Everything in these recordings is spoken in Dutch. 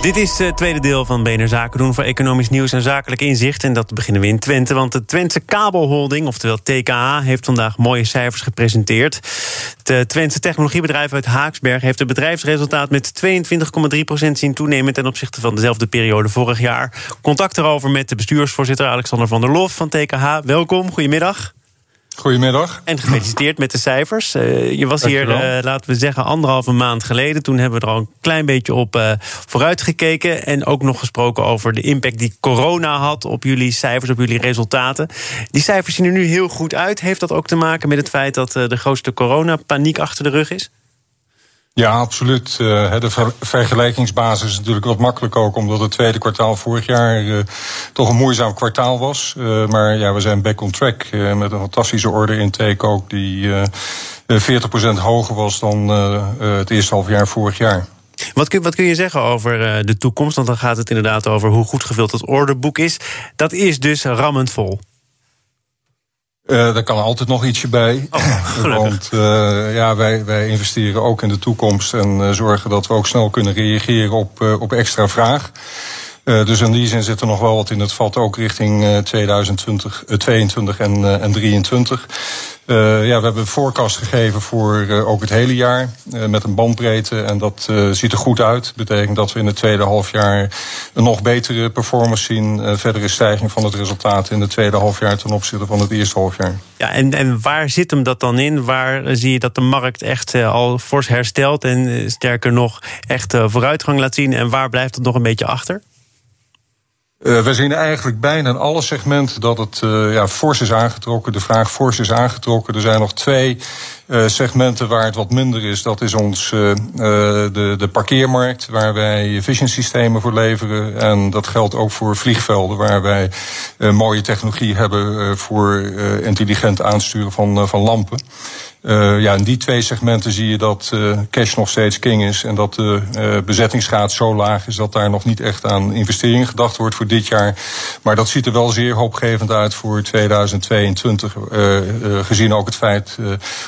Dit is het tweede deel van BNR Zaken doen voor economisch nieuws en zakelijk inzicht. En dat beginnen we in Twente, want de Twentse kabelholding, oftewel TKA, heeft vandaag mooie cijfers gepresenteerd. Het Twentse technologiebedrijf uit Haaksberg heeft het bedrijfsresultaat met 22,3% zien toenemen ten opzichte van dezelfde periode vorig jaar. Contact erover met de bestuursvoorzitter Alexander van der Lof van TKH. Welkom, goedemiddag. Goedemiddag. En gefeliciteerd met de cijfers. Uh, je was hier, uh, laten we zeggen, anderhalve maand geleden. Toen hebben we er al een klein beetje op uh, vooruit gekeken. En ook nog gesproken over de impact die corona had op jullie cijfers, op jullie resultaten. Die cijfers zien er nu heel goed uit. Heeft dat ook te maken met het feit dat de grootste coronapaniek achter de rug is? Ja, absoluut. Uh, de ver vergelijkingsbasis is natuurlijk wat makkelijk ook, omdat het tweede kwartaal vorig jaar uh, toch een moeizaam kwartaal was. Uh, maar ja, we zijn back on track met een fantastische order intake ook, die 40% hoger was dan het eerste half jaar vorig jaar. Wat kun, wat kun je zeggen over de toekomst? Want dan gaat het inderdaad over hoe goed gevuld het orderboek is. Dat is dus rammend vol. Uh, daar kan altijd nog ietsje bij. Oh, Want uh, ja, wij, wij investeren ook in de toekomst en uh, zorgen dat we ook snel kunnen reageren op, op extra vraag. dus in die zin zit er nog wel wat in het vat, ook richting 2020, 2022 en, en 2023. Uh, ja, we hebben een forecast gegeven voor uh, ook het hele jaar uh, met een bandbreedte. En dat ziet er goed uit. Betekent dat we in het tweede halfjaar een nog betere performance zien. verdere stijging van het resultaat in het tweede halfjaar ten opzichte van het eerste halfjaar. Ja, en, en waar zit hem dat dan in? Waar zie je dat de markt echt al fors herstelt en sterker nog echt vooruitgang laat zien? En waar blijft het nog een beetje achter? Uh, we zien eigenlijk bijna in alle segmenten dat het uh, ja, fors is aangetrokken. De vraag fors is aangetrokken. Er zijn nog twee segmenten waar het wat minder is. Dat is ons de, de parkeermarkt, waar wij vision systemen voor leveren. En dat geldt ook voor vliegvelden, waar wij mooie technologie hebben voor intelligent aansturen van, van lampen. Uh, ja, in die twee segmenten zie je dat uh, cash nog steeds king is. En dat de uh, bezettingsgraad zo laag is dat daar nog niet echt aan investeringen gedacht wordt voor dit jaar. Maar dat ziet er wel zeer hoopgevend uit voor 2022. gezien ook het feit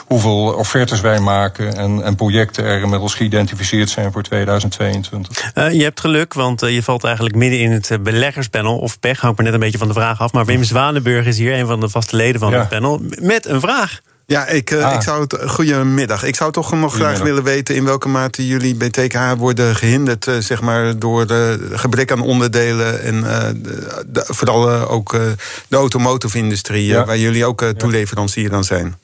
hoeveel offertes wij maken en, en projecten er inmiddels geïdentificeerd zijn voor 2022. je hebt geluk, want je valt eigenlijk midden in het beleggerspanel. Of pech, hangt me net een beetje van de vraag af. Maar Wim Zwanenburg is hier, een van de vaste leden van ja. het panel, met een vraag. Ja, ik, uh, ah. ik zou het. Goedemiddag. Ik zou toch nog graag willen weten in welke mate jullie bij TKH worden gehinderd, uh, zeg maar, door de gebrek aan onderdelen en uh, de, vooral ook de automotive-industrie, ja. waar jullie ook toeleverancier aan zijn.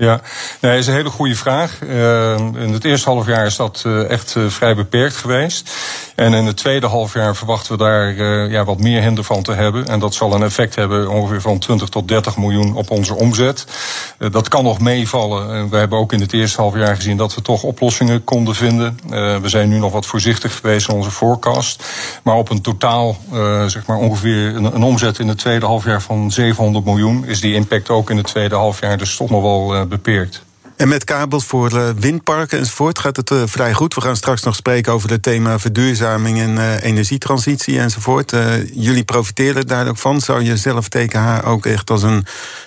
Ja, nee, dat is een hele goede vraag. Uh, in het eerste halfjaar is dat uh, echt uh, vrij beperkt geweest. En in het tweede halfjaar verwachten we daar ja, wat meer hinder van te hebben. En dat zal een effect hebben ongeveer van 20 tot 30 miljoen op onze omzet. dat kan nog meevallen. we hebben ook in het eerste halfjaar gezien dat we toch oplossingen konden vinden. we zijn nu nog wat voorzichtig geweest in onze forecast. Maar op een totaal, zeg maar ongeveer een, een, omzet in het tweede halfjaar van 700 miljoen... is die impact ook in het tweede halfjaar dus toch nog wel beperkt. En met kabels voor uh, windparken enzovoort gaat het uh, vrij goed. We gaan straks nog spreken over het thema verduurzaming en uh, energietransitie enzovoort. jullie profiteren daar ook van. Zou je zelf TKH ook echt als een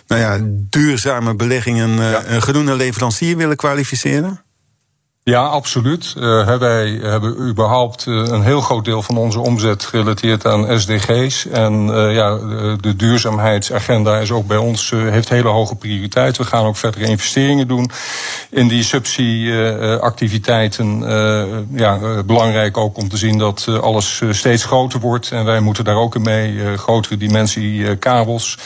nou ja, duurzame belegging, een, ja. een groene leverancier willen kwalificeren? Ja, absoluut. Uh, wij hebben überhaupt uh, een heel groot deel van onze omzet gerelateerd aan SDG's. En uh, ja, de, de, duurzaamheidsagenda is ook bij ons, heeft hele hoge prioriteit. We gaan ook verdere investeringen doen in die subsidieactiviteiten. ja, belangrijk ook om te zien dat alles steeds groter wordt. En wij moeten daar ook in mee. grotere dimensie kabels.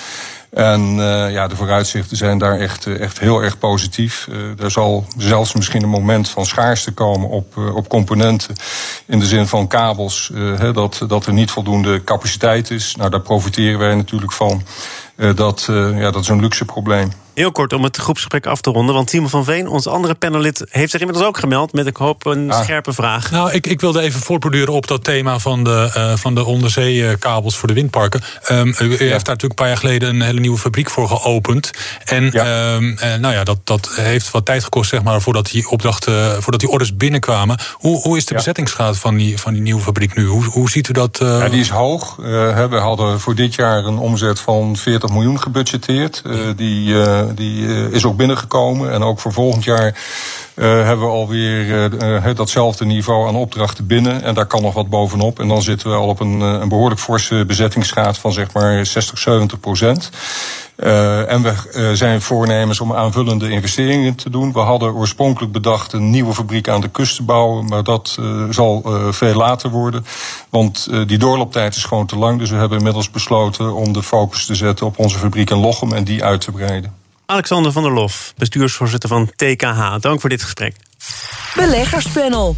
En uh, ja, de vooruitzichten zijn daar echt, eh, echt heel erg positief. Uh, er zal zelfs misschien een moment van schaarste komen op, op componenten. In de zin van kabels, dat, dat er niet voldoende capaciteit is. Nou, daar profiteren wij natuurlijk van. Dat, ja, dat is een luxe probleem. Heel kort om het groepsgesprek af te ronden. Want Simon van Veen, ons andere panelid, heeft zich inmiddels ook gemeld met, ik hoop, een ah. scherpe vraag. Nou, ik, ik wilde even voortborduren op dat thema van de, uh, van de onderzeekabels voor de windparken. Um, u, heeft daar natuurlijk een paar jaar geleden een hele nieuwe fabriek voor geopend. En ja. Um, nou ja, dat, dat heeft wat tijd gekost, zeg maar, voordat die opdrachten, voordat die orders binnenkwamen. Hoe, hoe is de bezettingsgraad van die, van die nieuwe fabriek nu? Hoe, hoe ziet u dat? Uh... Ja, die is hoog. Uh, we hadden voor dit jaar een omzet van 40 miljoen gebudgeteerd. die die eh, is ook binnengekomen. En ook voor volgend jaar hebben we alweer uh, datzelfde niveau aan opdrachten binnen. En daar kan nog wat bovenop. En dan zitten we al op een, een behoorlijk forse bezettingsgraad van zeg maar 60, 70 procent. En we zijn voornemens om aanvullende investeringen te doen. We hadden oorspronkelijk bedacht een nieuwe fabriek aan de kust te bouwen, maar dat zal veel later worden. Want die doorlooptijd is gewoon te lang. Dus we hebben inmiddels besloten om de focus te zetten op onze fabriek in Lochem en die uit te breiden. Alexander van der Lof, bestuursvoorzitter van TKH. Dank voor dit gesprek. Beleggerspanel.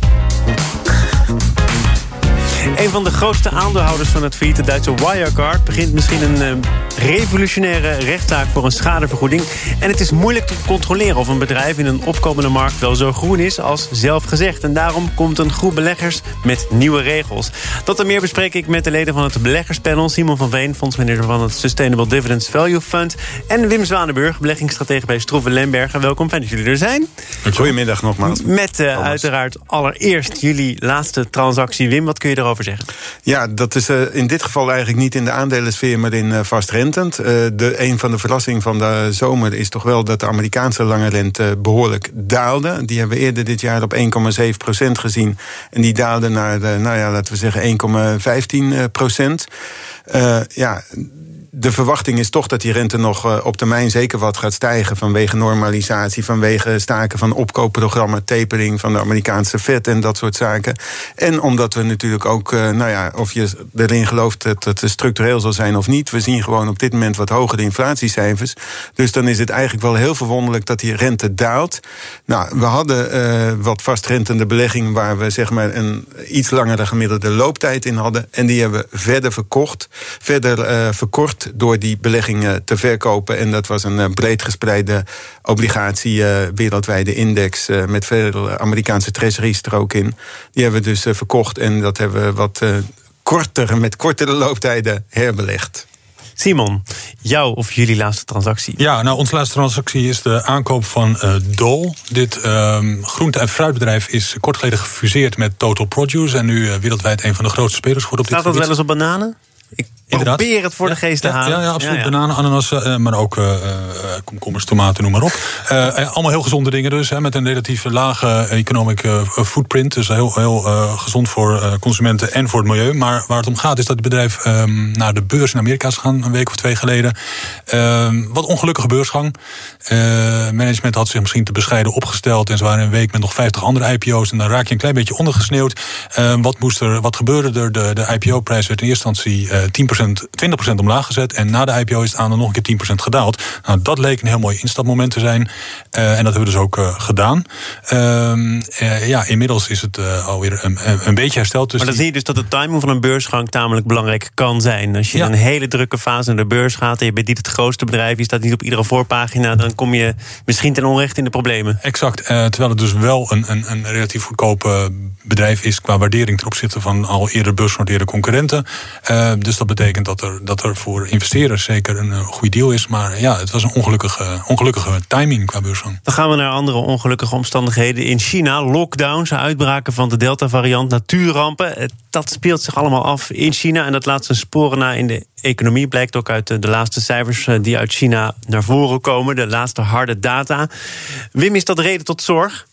Een van de grootste aandeelhouders van het failliete Duitse Wirecard... begint misschien een uh, revolutionaire rechtszaak voor een schadevergoeding. En het is moeilijk te controleren of een bedrijf in een opkomende markt... wel zo groen is als zelf gezegd. En daarom komt een groep beleggers met nieuwe regels. Dat en meer bespreek ik met de leden van het beleggerspanel... Simon van Veen, fondsmanager van het Sustainable Dividends Value Fund... en Wim Zwanenburg, beleggingsstratege bij Stroeven Lemberger. Welkom, fijn dat jullie er zijn. Goedemiddag nogmaals. Met uh, uiteraard allereerst jullie laatste transactie. Wim, wat kun je erover zeggen? Ja, dat is uh, in dit geval eigenlijk niet in de aandelensfeer, maar in uh, vastrentend. Uh, de, een van de verrassingen van de zomer is toch wel dat de Amerikaanse lange rente behoorlijk daalde. Die hebben we eerder dit jaar op 1,7% gezien. En die daalde naar, nou ja, laten we zeggen 1,15 procent. ja, de verwachting is toch dat die rente nog eh, op termijn zeker wat gaat stijgen. Vanwege normalisatie, vanwege staken van opkoopprogramma, tapering van de Amerikaanse Fed en dat soort zaken. En omdat we natuurlijk ook, eh, nou ja, of je erin gelooft dat het structureel zal zijn of niet. We zien gewoon op dit moment wat hogere inflatiecijfers. Dus dan is het eigenlijk wel heel verwonderlijk dat die rente daalt. Nou, we hadden wat vastrentende belegging waar we zeg maar een iets langere gemiddelde looptijd in hadden. En die hebben we verder verkocht, verder verkort door die beleggingen te verkopen. En dat was een eh, breed gespreide obligatie, uh, wereldwijde index uh, met veel Amerikaanse treasuries er ook in. Die hebben we dus verkocht en dat hebben we wat korter, met kortere looptijden herbelegd. Simon, jouw of jullie laatste transactie? Ja, nou, onze laatste transactie is de aankoop van uh, Dol. Dit uh, groente- en fruitbedrijf is kort geleden gefuseerd met Total Produce... en nu uh, wereldwijd een van de grootste spelers geworden op Staat dit gebied. Staat dat wel eens op bananen? Ik Inderdaad. Probeer het voor de geest te halen. Ja, ja absoluut. Bananen, ananas, uh, maar ook uh, komkommers, tomaten, noem maar op. Uh, allemaal heel gezonde dingen dus. Hè, met een relatief lage economic footprint. Dus heel, heel gezond voor consumenten en voor het milieu. Maar waar het om gaat is dat het bedrijf um, naar de beurs in Amerika is gegaan. Een week of twee geleden. Ehm, wat ongelukkige beursgang. management had zich misschien te bescheiden opgesteld. En ze waren een week met nog 50 andere IPO's. En dan raak je een klein beetje ondergesneeuwd. Ehm, wat, moest er, wat gebeurde er? De, de IPO-prijs werd in eerste instantie 10% 20% omlaag gezet. En na de IPO is het aandeel nog een keer 10% gedaald. Nou, dat leek een heel mooi instapmoment te zijn. Uh, en dat hebben we dus ook uh, gedaan. Uh, ja, inmiddels is het alweer een, een, beetje hersteld. Dus maar dan zie je dus dat de timing van een beursgang tamelijk belangrijk kan zijn. Als je in een hele drukke fase naar de beurs gaat en je bent niet het grootste bedrijf, je staat niet op iedere voorpagina, dan kom je misschien ten onrechte in de problemen. Exact. terwijl het dus wel een, een, een relatief goedkope bedrijf is qua waardering ten opzichte van al eerder beursgenoteerde concurrenten. dus dat betekent betekent dat er, dat er voor investeerders zeker een goed deal is. Maar ja, het was een ongelukkige, ongelukkige timing qua beursgang. Dan gaan we naar andere ongelukkige omstandigheden. In China, lockdowns, uitbraken van de Delta-variant, natuurrampen. Eh, dat speelt zich allemaal af in China. En dat laat zijn sporen na in de economie. Blijkt ook uit de, laatste cijfers eh, die uit China naar voren komen. De laatste harde data. Wim, is dat reden tot zorg?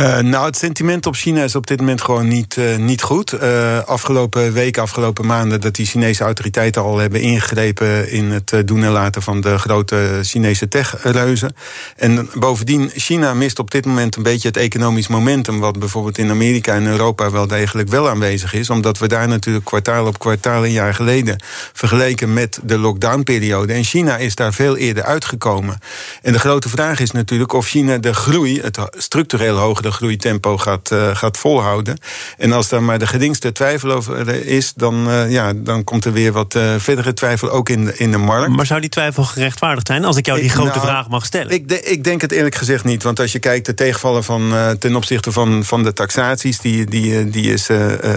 Uh, nou, het sentiment op China is op dit moment gewoon niet, uh, niet goed. Uh, afgelopen weken, afgelopen maanden, dat die Chinese autoriteiten al hebben ingegrepen in het doen en laten van de grote Chinese techreuzen. En bovendien, China mist op dit moment een beetje het economisch momentum, wat bijvoorbeeld in Amerika en Europa wel degelijk wel aanwezig is. Omdat we daar natuurlijk kwartaal op kwartaal een jaar geleden vergeleken met de lockdownperiode. En China is daar veel eerder uitgekomen. En de grote vraag is natuurlijk of China de groei, het structureel hogere groeitempo gaat, gaat volhouden. En als daar maar de geringste twijfel over is, dan, ja, dan komt er weer wat verdere twijfel ook in de, in de markt. Maar zou die twijfel gerechtvaardigd zijn als ik jou die grote nou, vraag mag stellen? Ik, de, ik denk het eerlijk gezegd niet. Want als je kijkt de tegenvallen van, ten opzichte van, van de taxaties, die, die, die, is,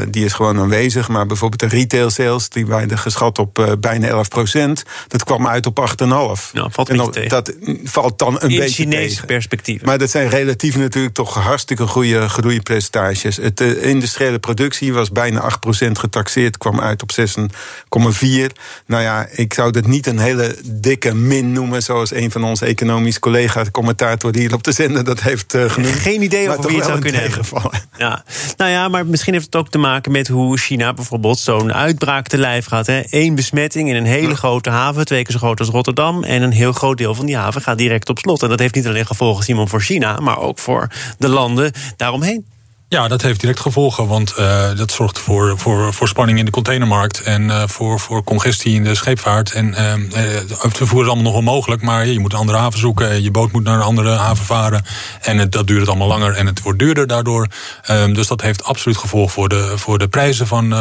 die is gewoon aanwezig. Maar bijvoorbeeld de retail sales, die werden geschat op bijna 11 procent. Dat kwam uit op 8,5. Nou, valt en dat, dat valt dan een in beetje Chinese tegen. perspectief. Maar dat zijn relatief natuurlijk toch hartstikke goede groeipercentages. Het uh, industriële productie was bijna 8% getaxeerd, kwam uit op 6,4. Nou ja, ik zou dat niet een hele dikke min noemen, zoals een van onze economisch collega's, commentator hier op de zender, dat heeft uh, genoemd. Geen idee of wie het zou kunnen hebben. Ja. Nou ja, maar misschien heeft het ook te maken met hoe China bijvoorbeeld zo'n uitbraak te lijf gaat. Eén besmetting in een hele grote haven, twee keer zo groot als Rotterdam. En een heel groot deel van die haven gaat direct op slot. En dat heeft niet alleen gevolgen, Simon, voor China, maar ook voor de landen daaromheen. Ja, dat heeft direct gevolgen, want uh, dat zorgt voor, voor, voor spanning in de containermarkt en uh, voor, voor congestie in de scheepvaart. En uh, het vervoer is allemaal nog wel mogelijk, maar je moet een andere haven zoeken, je boot moet naar een andere haven varen. En het, dat duurt het allemaal langer en het wordt duurder daardoor. Ehm, dus dat heeft absoluut gevolg voor de, voor de prijzen van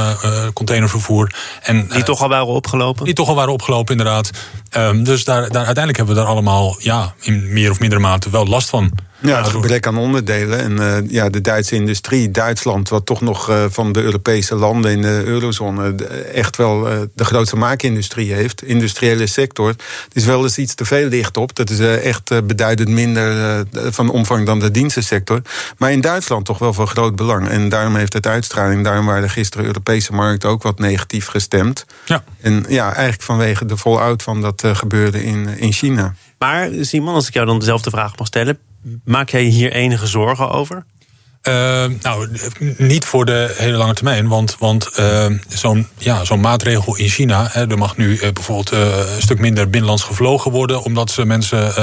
containervervoer. En, die toch al waren opgelopen? Die toch al waren opgelopen, inderdaad. Um, dus daar, daar, uiteindelijk hebben we daar allemaal ja, in meer of mindere mate wel last van. Ja, het gebrek aan onderdelen. En uh, ja, de Duitse industrie, Duitsland, wat toch nog uh, van de Europese landen in de eurozone echt wel uh, de grootste maakindustrie heeft. Industriële sector. Het is wel eens iets te veel licht op. Dat is echt beduidend minder van omvang dan de dienstensector. Maar in Duitsland toch wel van groot belang. En daarom heeft het uitstraling. Daarom waren de gisteren Europese markten ook wat negatief gestemd. Ja. En ja, eigenlijk vanwege de fallout van dat gebeurde in, in China. Maar Simon, als ik jou dan dezelfde vraag mag stellen. Maak jij hier enige zorgen over? Uh, nou, niet voor de hele lange termijn. Want, want uh, zo'n ja, zo'n maatregel in China. Hè, er mag nu uh, bijvoorbeeld een stuk minder binnenlands gevlogen worden. Omdat ze mensen,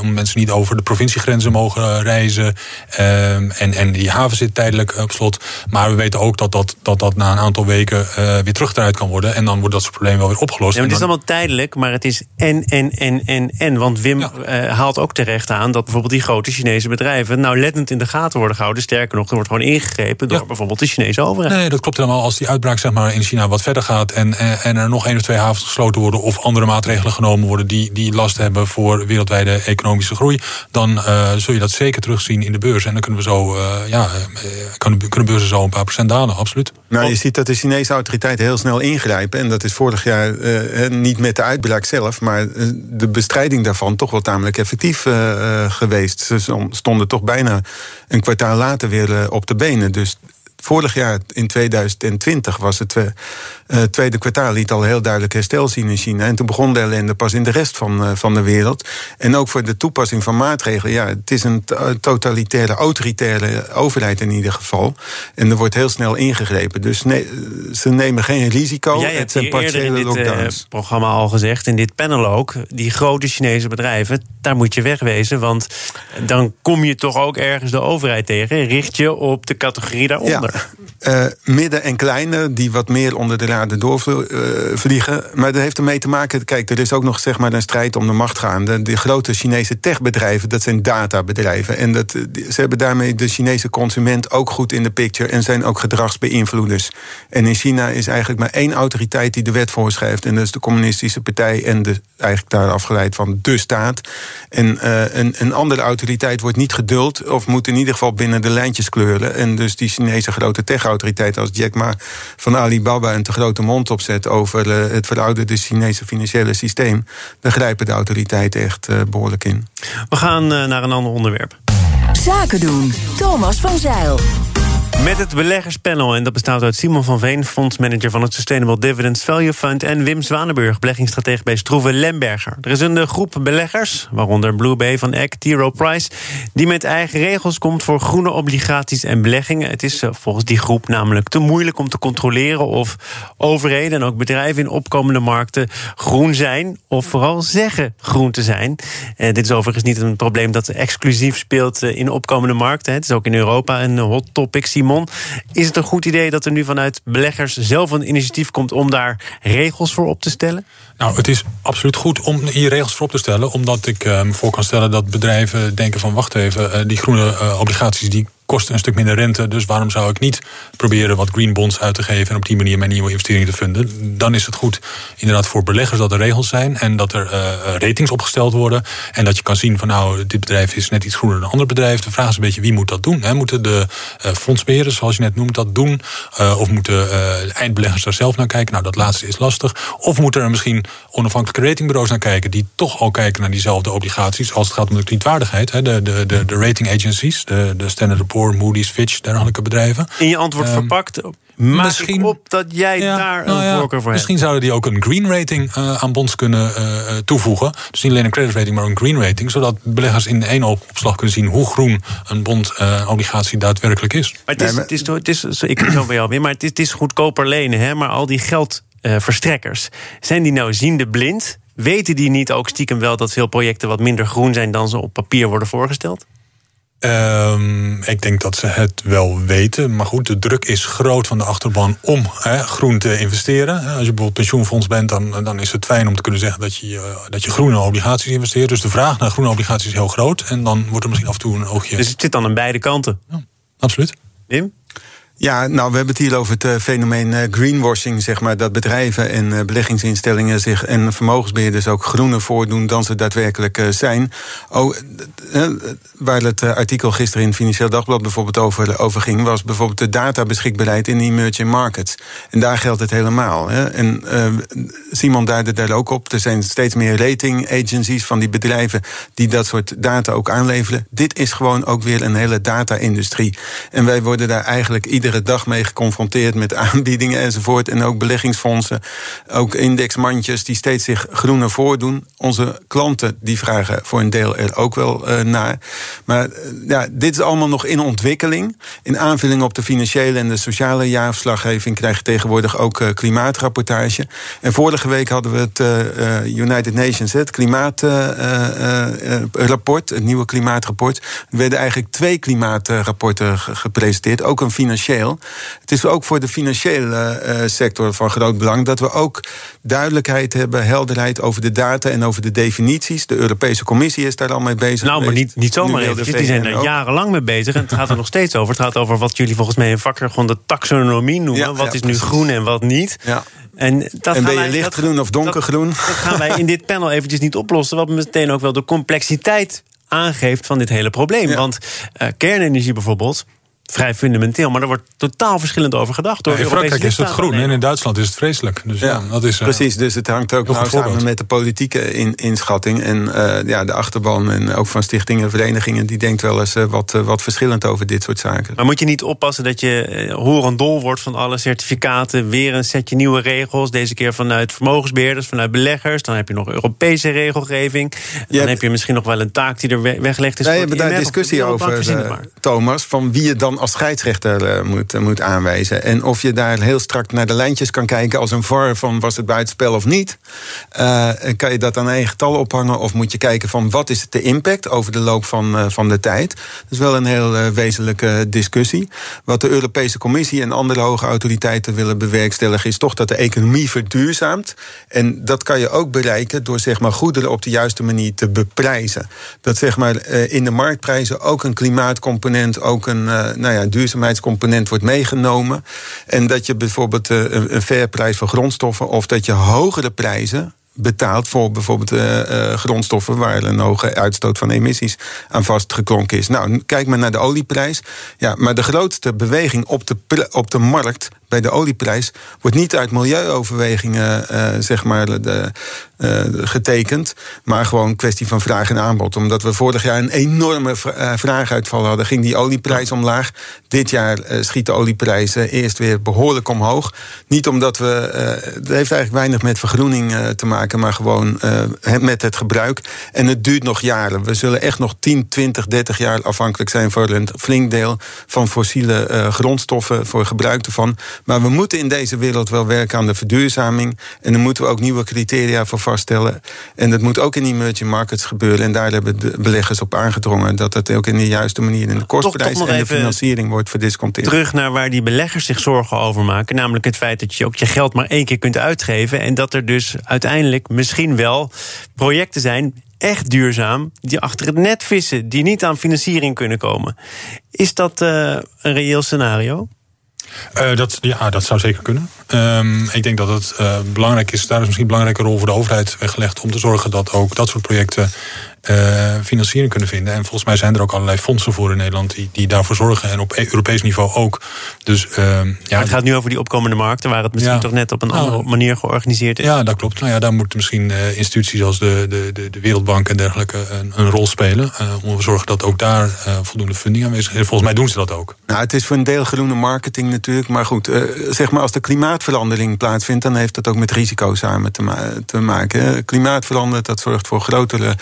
om mensen niet over de provinciegrenzen mogen reizen. En, en die haven zit tijdelijk op slot. Maar we weten ook dat dat, dat, dat na een aantal weken weer teruggedraaid kan worden. En dan wordt dat soort probleem wel weer opgelost. Ja, maar het is allemaal tijdelijk, maar het is en, en, en, en, en. Want Wim ja. haalt ook terecht aan dat bijvoorbeeld die grote Chinese bedrijven. nou lettend in de gaten worden gehouden. Sterker nog, er wordt gewoon ingegrepen door bijvoorbeeld de Chinese overheid. Nee, dat klopt helemaal. Als die uitbraak zeg maar, in China wat verder gaat en, en er nog één of twee havens gesloten worden of andere maatregelen genomen worden die, die last hebben voor wereldwijde economische groei, dan uh, zul je dat zeker terugzien in de beurs. En dan kunnen we zo, uh, ja, kunnen, kunnen beurzen zo een paar procent dalen, absoluut. Nou, je ziet dat de Chinese autoriteiten heel snel ingrijpen. En dat is vorig jaar uh, niet met de uitbraak zelf, maar de bestrijding daarvan toch wel tamelijk effectief geweest. Ze stonden toch bijna een kwartaal later weer op de benen. Dus vorig jaar, in 2020, was het uh, tweede kwartaal liet al heel duidelijk herstel zien in China. En toen begon de ellende pas in de rest van, uh, van de wereld. En ook voor de toepassing van maatregelen. Ja, het is een totalitaire, autoritaire overheid in ieder geval. En er wordt heel snel ingegrepen. Dus nee, ze nemen geen risico. Jij het zijn partiële in dit lockdowns. programma al gezegd, in dit panel ook. Die grote Chinese bedrijven, daar moet je wegwezen. Want dan kom je toch ook ergens de overheid tegen. Richt je op de categorie daaronder. Ja, uh, midden- en kleine, die wat meer onder de radar doorvliegen. Maar dat heeft ermee te maken. Kijk, er is ook nog zeg maar, een strijd om de macht gaande. De grote Chinese techbedrijven, dat zijn databedrijven. En dat, ze hebben daarmee de Chinese consument ook goed in de picture. En zijn ook gedragsbeïnvloeders. En in China is eigenlijk maar één autoriteit die de wet voorschrijft. En dat is de Communistische Partij. En de, eigenlijk daar afgeleid van de staat. En een, een andere autoriteit wordt niet geduld. Of moet in ieder geval binnen de lijntjes kleuren. En dus die Chinese grote tech-autoriteiten als Jack Ma van Alibaba een te grote mond opzet over uh, het verouderde Chinese financiële systeem, dan grijpen de autoriteiten echt uh, behoorlijk in. We gaan uh, naar een ander onderwerp. Zaken doen. Thomas van Zeil. Met het beleggerspanel, en dat bestaat uit Simon van Veen, fondsmanager van het Sustainable Dividends Value Fund, en Wim Zwanenburg, beleggingsstratege bij Stroeve Lemberger. Er is een groep beleggers, waaronder Blue Bay van Eck, T. Price, die met eigen regels komt voor groene obligaties en beleggingen. Het is volgens die groep namelijk te moeilijk om te controleren of overheden en ook bedrijven in opkomende markten groen zijn, of vooral zeggen groen te zijn. En dit is overigens niet een probleem dat exclusief speelt in opkomende markten. Het is ook in Europa een hot topic. Simon Is het een goed idee dat er nu vanuit beleggers zelf een initiatief komt om daar regels voor op te stellen? Nou, het is absoluut goed om hier regels voor op te stellen. Omdat ik me uh, voor kan stellen dat bedrijven denken van... wacht even, uh, die groene uh, obligaties die kosten een stuk minder rente. Dus waarom zou ik niet proberen wat green bonds uit te geven... en op die manier mijn nieuwe investeringen te vinden? Dan is het goed inderdaad voor beleggers dat er regels zijn... en dat er uh, ratings opgesteld worden. En dat je kan zien van nou, dit bedrijf is net iets groener dan een ander bedrijf. De vraag is een beetje wie moet dat doen? Hè? Moeten de uh, fondsbeheerders, zoals je net noemt, dat doen? Uh, of moeten eindbeleggers daar zelf naar kijken? Nou, dat laatste is lastig. Of moeten er misschien onafhankelijke ratingbureaus naar kijken... die toch al kijken naar diezelfde obligaties... als het gaat om de kredietwaardigheid. Hè? De, de, de, rating agencies, de, de Standard Poor, Moody's, Fitch, dergelijke bedrijven. In je antwoord um, verpakt Maak misschien op dat jij ja, daar nou een ja, voorkeur voor Misschien zouden die ook een green rating uh, aan bonds kunnen uh, toevoegen. Dus niet alleen een credit rating, maar een green rating. Zodat beleggers in één opslag kunnen zien hoe groen een bond uh, obligatie daadwerkelijk is. Maar het is, het is, het is, het is ik kom zo bij jou weer, maar het is, het is goedkoper lenen. Hè? Maar al die geldverstrekkers, zijn die nou ziende blind? Weten die niet ook stiekem wel dat veel projecten wat minder groen zijn dan ze op papier worden voorgesteld? Um, ik denk dat ze het wel weten. Maar goed, de druk is groot van de achterban om groen te investeren. Als je bijvoorbeeld pensioenfonds bent, dan, dan is het fijn om te kunnen zeggen dat je, dat je groene obligaties investeert. Dus de vraag naar groene obligaties is heel groot. En dan wordt er misschien af en toe een oogje. Dus het zit dan aan beide kanten? Ja, absoluut. Wim? Ja, nou, we hebben het hier over het uh, fenomeen uh, greenwashing, zeg maar. Dat bedrijven en uh, beleggingsinstellingen zich en vermogensbeheerders ook groener voordoen dan ze daadwerkelijk zijn. Oh, waar het artikel gisteren in Financieel Dagblad bijvoorbeeld over, ging, was bijvoorbeeld de databeschikbaarheid in emerging markets. En daar geldt het helemaal. Hè. En Simon duidde daar ook op. Er zijn steeds meer rating agencies van die bedrijven die dat soort data ook aanleveren. Dit is gewoon ook weer een hele data-industrie. En wij worden daar eigenlijk iedere dag mee geconfronteerd met aanbiedingen enzovoort. En ook beleggingsfondsen, ook indexmandjes die steeds zich groener voordoen. Onze klanten die vragen voor een deel er ook wel uh, naar. Maar uh, ja, dit is allemaal nog in ontwikkeling. In aanvulling op de financiële en de sociale jaarverslaggeving krijg je tegenwoordig ook uh, klimaatrapportage. En vorige week hadden we het United Nations, het klimaatrapport, het nieuwe klimaatrapport. Er werden eigenlijk twee klimaatrapporten gepresenteerd, ook een financieel. Het is ook voor de financiële uh, sector van groot belang dat we ook duidelijkheid hebben, helderheid over de data en over de definities. De Europese Commissie is daar al mee bezig. Nou, maar niet, niet zomaar. Die zijn er jarenlang mee bezig en het gaat er nog steeds over. Het gaat over wat jullie volgens mij in vakjargon de taxonomie noemen. Ja, wat ja, is nu groen en wat niet. Ja. En, dat en ben je wij, lichtgroen of donkergroen? Dat, dat gaan wij in dit panel eventjes niet oplossen. Wat meteen ook wel de complexiteit aangeeft van dit hele probleem. Ja. Want uh, kernenergie bijvoorbeeld vrij fundamenteel. Maar er wordt totaal verschillend over gedacht. Door ja, in Frankrijk is het groen en in Duitsland is het vreselijk. Dus, ja, dat is, uh, precies, dus het hangt ook nou samen met de politieke in, inschatting. En uh, ja, de achterban en ook van stichtingen en verenigingen... die denkt wel eens uh, wat, wat verschillend over dit soort zaken. Maar moet je niet oppassen dat je horendol wordt van alle certificaten... weer een setje nieuwe regels, deze keer vanuit vermogensbeheerders... vanuit beleggers, dan heb je nog Europese regelgeving... dan hebt... heb je misschien nog wel een taak die er weggelegd is... Wij hebben daar discussie over, Thomas, van wie je dan als scheidsrechter uh, moet, uh, moet aanwijzen. En of je daar heel strak naar de lijntjes kan kijken als een VAR van was het buitenspel of niet. Uh, kan je dat aan eigen getal ophangen of moet je kijken van wat is de impact over de loop van, van de tijd. Dat is wel een heel wezenlijke discussie. Wat de Europese Commissie en andere hoge autoriteiten willen bewerkstelligen is toch dat de economie verduurzaamt. En dat kan je ook bereiken door zeg maar, goederen op de juiste manier te beprijzen. Dat zeg maar, in de marktprijzen ook een klimaatcomponent, ook een nou ja, duurzaamheidscomponent wordt meegenomen. En dat je bijvoorbeeld een, een fair prijs voor grondstoffen of dat je hogere prijzen betaalt voor bijvoorbeeld uh, uh, grondstoffen waar een hoge uitstoot van emissies aan vastgeklonken is. Nou, kijk maar naar de olieprijs. Ja, maar de grootste beweging op de, op de markt bij de olieprijs wordt niet uit milieuoverwegingen uh, zeg maar, de, uh, getekend, maar gewoon een kwestie van vraag en aanbod. Omdat we vorig jaar een enorme vraaguitval hadden, ging die olieprijs omlaag. Dit jaar schiet de olieprijs eerst weer behoorlijk omhoog. Niet omdat we. het heeft eigenlijk weinig met vergroening te maken, maar gewoon met het gebruik. En het duurt nog jaren. We zullen echt nog 10, 20, 30 jaar afhankelijk zijn voor een flink deel van fossiele grondstoffen, voor gebruik ervan. Maar we moeten in deze wereld wel werken aan de verduurzaming. En daar moeten we ook nieuwe criteria voor vaststellen. En dat moet ook in emerging markets gebeuren. En daar hebben de beleggers op aangedrongen dat het ook in de juiste manier in de kostprijs en de financiering wordt verdisconteerd. Terug naar waar die beleggers zich zorgen over maken. Namelijk het feit dat je ook je geld maar één keer kunt uitgeven. En dat er dus uiteindelijk misschien wel projecten zijn echt duurzaam, die achter het net vissen, die niet aan financiering kunnen komen. Is dat uh, een reëel scenario? Uh, dat, ja, dat zou zeker kunnen. Um, ik denk dat het uh, belangrijk is, daar is misschien een belangrijke rol voor de overheid weggelegd om te zorgen dat ook dat soort projecten uh, financiering kunnen vinden. En volgens mij zijn er ook allerlei fondsen voor in Nederland die, die daarvoor zorgen. En op e- Europees niveau ook. Dus, uh, ja, het gaat nu over die opkomende markten, waar het misschien toch net op een nou, andere manier georganiseerd is. Ja, dat klopt. Nou ja, daar moeten misschien uh, instituties als de, de, de, de, Wereldbank en dergelijke een, een rol spelen. Uh, om te zorgen dat ook daar voldoende funding aanwezig is. Volgens mij doen ze dat ook. Nou, het is voor een deel groene marketing natuurlijk. Maar goed, zeg maar als de klimaatverandering plaatsvindt, dan heeft dat ook met risico's samen te, ma te maken. Klimaat verandert, dat zorgt voor grotere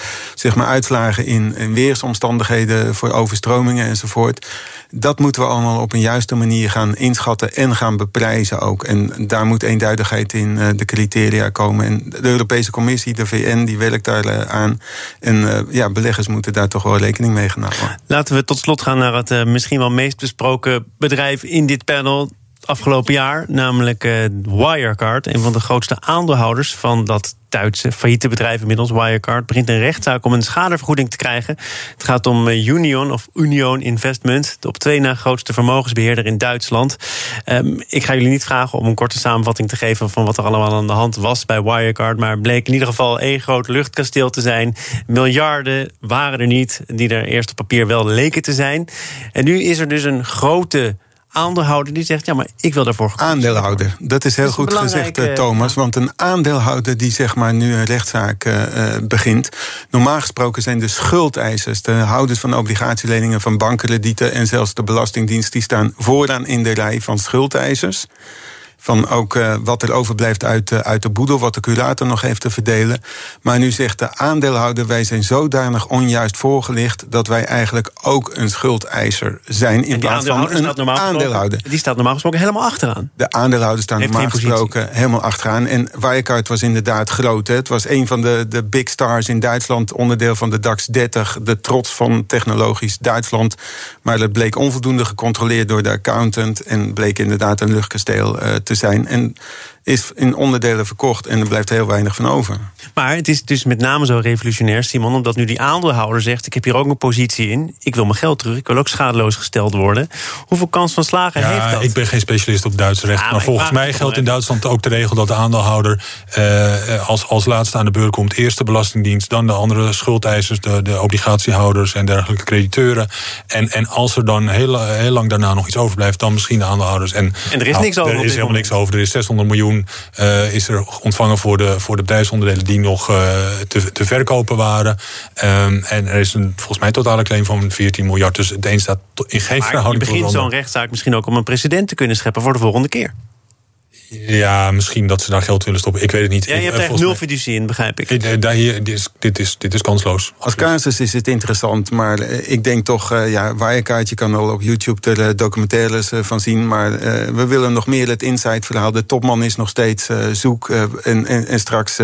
zeg maar, uitslagen in, weersomstandigheden voor overstromingen enzovoort. Dat moeten we allemaal op een juiste manier gaan inschatten en gaan beprijzen ook. En daar moet eenduidigheid in uh, de criteria komen. En de Europese Commissie, de VN, die werkt daar uh, aan. En uh, ja, beleggers moeten daar toch wel rekening mee gaan houden. Laten we tot slot gaan naar het misschien wel meest besproken bedrijf in dit panel afgelopen jaar, namelijk uh, Wirecard, een van de grootste aandeelhouders van dat Duitse failliete bedrijf inmiddels, Wirecard, begint een rechtszaak om een schadevergoeding te krijgen. Het gaat om eh, Union of Union Investment, de op twee na grootste vermogensbeheerder in Duitsland. Um, ik ga jullie niet vragen om een korte samenvatting te geven van wat er allemaal aan de hand was bij Wirecard, maar bleek in ieder geval één groot luchtkasteel te zijn. Miljarden waren er niet, die er eerst op papier wel leken te zijn. En nu is er dus een grote aandeelhouder die zegt: ja, maar ik wil daarvoor. Aandeelhouder, dat is heel goed gezegd, uh, Thomas. Want een aandeelhouder die zeg maar nu een rechtszaak uh, begint. Normaal gesproken zijn de schuldeisers, de houders van obligatieleningen, van bankkredieten en zelfs de Belastingdienst, die staan vooraan in de rij van schuldeisers. Van ook uh, wat er overblijft uit, uh, uit de boedel, wat de curator nog heeft te verdelen. Maar nu zegt de aandeelhouder: wij zijn zodanig onjuist voorgelicht dat wij eigenlijk ook een schuldeiser zijn. In plaats van een aandeelhouder. Die staat normaal gesproken helemaal achteraan. De aandeelhouders staan normaal gesproken helemaal achteraan. En Wirecard was inderdaad groot. Hè. Het was een van de, de big stars in Duitsland, onderdeel van de DAX 30, de trots van technologisch Duitsland. Maar dat bleek onvoldoende gecontroleerd door de accountant en bleek inderdaad een luchtkasteel uh, te zijn. En is in onderdelen verkocht en er blijft heel weinig van over. Maar het is dus met name zo revolutionair, Simon, omdat nu die aandeelhouder zegt: Ik heb hier ook een positie in, ik wil mijn geld terug, ik wil ook schadeloos gesteld worden. Hoeveel kans van slagen heeft dat? Ik ben geen specialist op Duits recht, maar, maar volgens mij geldt in Duitsland ook de regel dat de aandeelhouder eh, als, als laatste aan de beurt komt: eerst de Belastingdienst, dan de andere schuldeisers, de, de obligatiehouders en dergelijke crediteuren. En, en als er dan heel, heel lang daarna nog iets overblijft, dan misschien de aandeelhouders. En, en er is nou, niks over. Er is helemaal niks over. Er is 600 miljoen uh, is er ontvangen voor de, voor de bedrijfsonderdelen die nog uh, te, te verkopen waren. Um, en er is een volgens mij totale claim van 14 miljard. Dus het een staat in geen maar verhouding. Je begint zo'n rechtszaak misschien ook om een precedent te kunnen scheppen voor de volgende keer. Ja, misschien dat ze daar geld willen stoppen. Ik weet het niet. Ja, je hebt echt nul fiducie in, begrijp ik. Eh, daar hier, dit, is, dit, is, dit is kansloos. Als casus is het interessant, maar eh, ik denk toch... Uh, ja, Wirecard, je kan al op YouTube er documentaires van zien... maar uh, we willen nog meer het inside-verhaal. De topman is nog steeds uh, zoek. en, en, en, straks,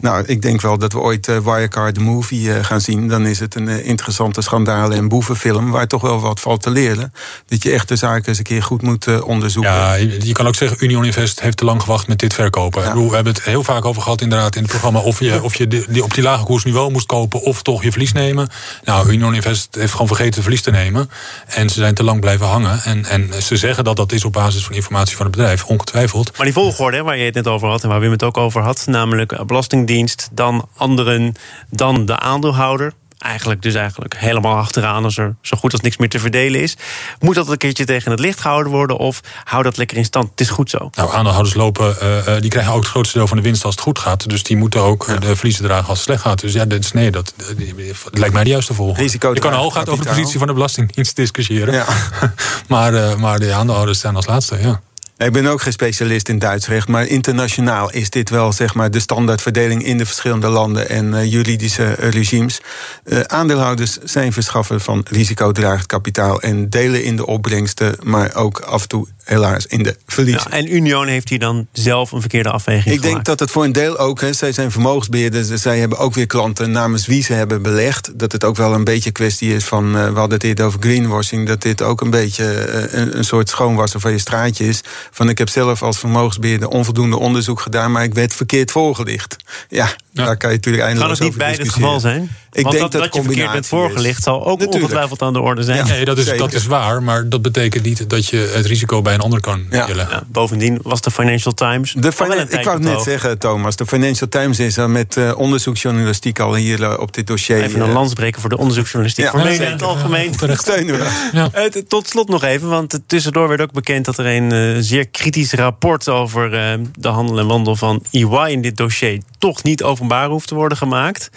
nou, ik denk wel dat we ooit Wirecard de movie gaan zien. Dan is het een interessante schandalen- en boevenfilm... waar toch wel wat valt te leren. Dat je echt de zaken eens een keer goed moet onderzoeken. Ja, je, je kan ook zeggen, Union Invest heeft te lang gewacht met dit verkopen. We hebben het heel vaak over gehad inderdaad in het programma... of je, of je die, op die lage koers nu wel moest kopen of toch je verlies nemen. Nou, Union Invest heeft gewoon vergeten verlies te nemen. En ze zijn te lang blijven hangen. En, en ze zeggen dat dat is op basis van informatie van het bedrijf, ongetwijfeld. Maar die volgorde waar je het net over had en waar Wim het ook over had... namelijk Belastingdienst, dan anderen, dan de aandeelhouder eigenlijk dus eigenlijk helemaal achteraan als er zo goed als niks meer te verdelen is. Moet dat een keertje tegen het licht gehouden worden of hou dat lekker in stand? Het is goed zo. Nou, aandeelhouders lopen, uh, die krijgen ook het grootste deel van de winst als het goed gaat. Dus die moeten ook ja. de verliezen dragen als het slecht gaat. Dus ja, dat, nee, dat, dat lijkt mij de juiste volgorde. Risico Je kan hooguit over de positie van de Belastingdienst discussiëren. Ja. maar, uh, maar de aandeelhouders zijn als laatste, ja. Ik ben ook geen specialist in Duits recht, maar internationaal is dit wel zeg maar, de standaardverdeling in de verschillende landen en uh, juridische regimes. Uh, aandeelhouders zijn verschaffen van risicodragend kapitaal en delen in de opbrengsten, maar ook af en toe helaas in de verliezen. Ja, en Union heeft hier dan zelf een verkeerde afweging Ik denk dat het voor een deel ook, hè, zij zijn vermogensbeheerders, dus zij hebben ook weer klanten namens wie ze hebben belegd. Dat het ook wel een beetje kwestie is van, uh, we hadden het eerder over greenwashing, dat dit ook een beetje een, een soort schoonwassen van je straatje is. Van ik heb zelf als vermogensbeheerder onvoldoende onderzoek gedaan, maar ik werd verkeerd voorgelicht. Ja, ja. daar kan je natuurlijk eindeloos Kan het niet bij het geval zijn? Ik Want denk dat, dat dat je verkeerd bent voorgelicht zal ook Natuurlijk. ongetwijfeld aan de orde zijn. Ja. Nee, dat is, dat is waar, maar dat betekent niet dat je het risico bij een ander kan Ja. neerleggen. Ja, bovendien was de Financial Times. De al wel een Finan- ik wou het net zeggen, Thomas. De Financial Times is er met eh, onderzoeksjournalistiek al hier eh, op dit dossier. Even een eh, landsbreken voor de onderzoeksjournalistiek. Ja. voor Ja, media in het algemeen. Ja, terecht. steunen we. Tot slot nog even, want tussendoor werd ook bekend dat er een zeer kritisch rapport over eh, de handel en wandel van EY in dit dossier toch niet openbaar hoeft te worden gemaakt.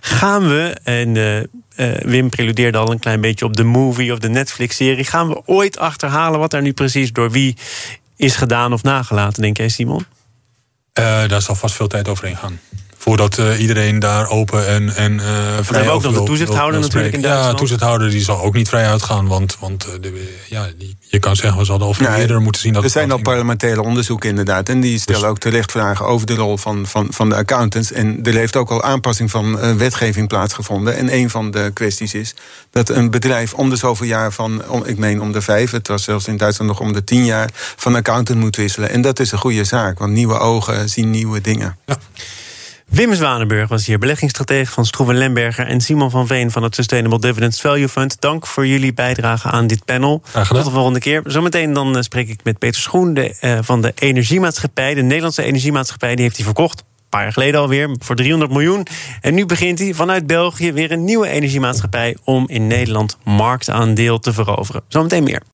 Gaan we, en eh, eh, Wim preludeerde al een klein beetje op de movie of de Netflix-serie, gaan we ooit achterhalen wat er nu precies door wie is gedaan of nagelaten, denk jij, Simon? Eh, daar zal vast veel tijd overheen gaan. Voordat eh, iedereen daar open en, en eh vrij hebben we ook over nog de toezichthouder natuurlijk in. Ja, Duitsland. de toezichthouder die zal ook niet vrij uitgaan. Want, want eh, de, ja, die, je kan zeggen, we zouden al veel Nee, eerder moeten zien dat Er zijn al parlementaire onderzoeken inderdaad. En die stellen Dus- ook terecht vragen over de rol van, van, van de accountants. En er heeft ook al aanpassing van wetgeving plaatsgevonden. En een van de kwesties is dat een bedrijf om de zoveel jaar van... Om, ik meen om de vijf, het was zelfs in Duitsland nog om de tien jaar... van accountant moet wisselen. En dat is een goede zaak, want nieuwe ogen zien nieuwe dingen. Wim Zwanenburg was hier, beleggingsstratege van Stroeven Lemberger... en Simon van Veen van het Sustainable Dividends Value Fund. Dank voor jullie bijdrage aan dit panel. Tot de volgende keer. Zometeen dan eh, spreek ik met Peter Schoen de, eh, van de Energiemaatschappij. De Nederlandse Energiemaatschappij die heeft hij verkocht. Een paar jaar geleden alweer, voor 300 miljoen. En nu begint hij vanuit België weer een nieuwe energiemaatschappij... om in Nederland marktaandeel te veroveren. Zometeen meer.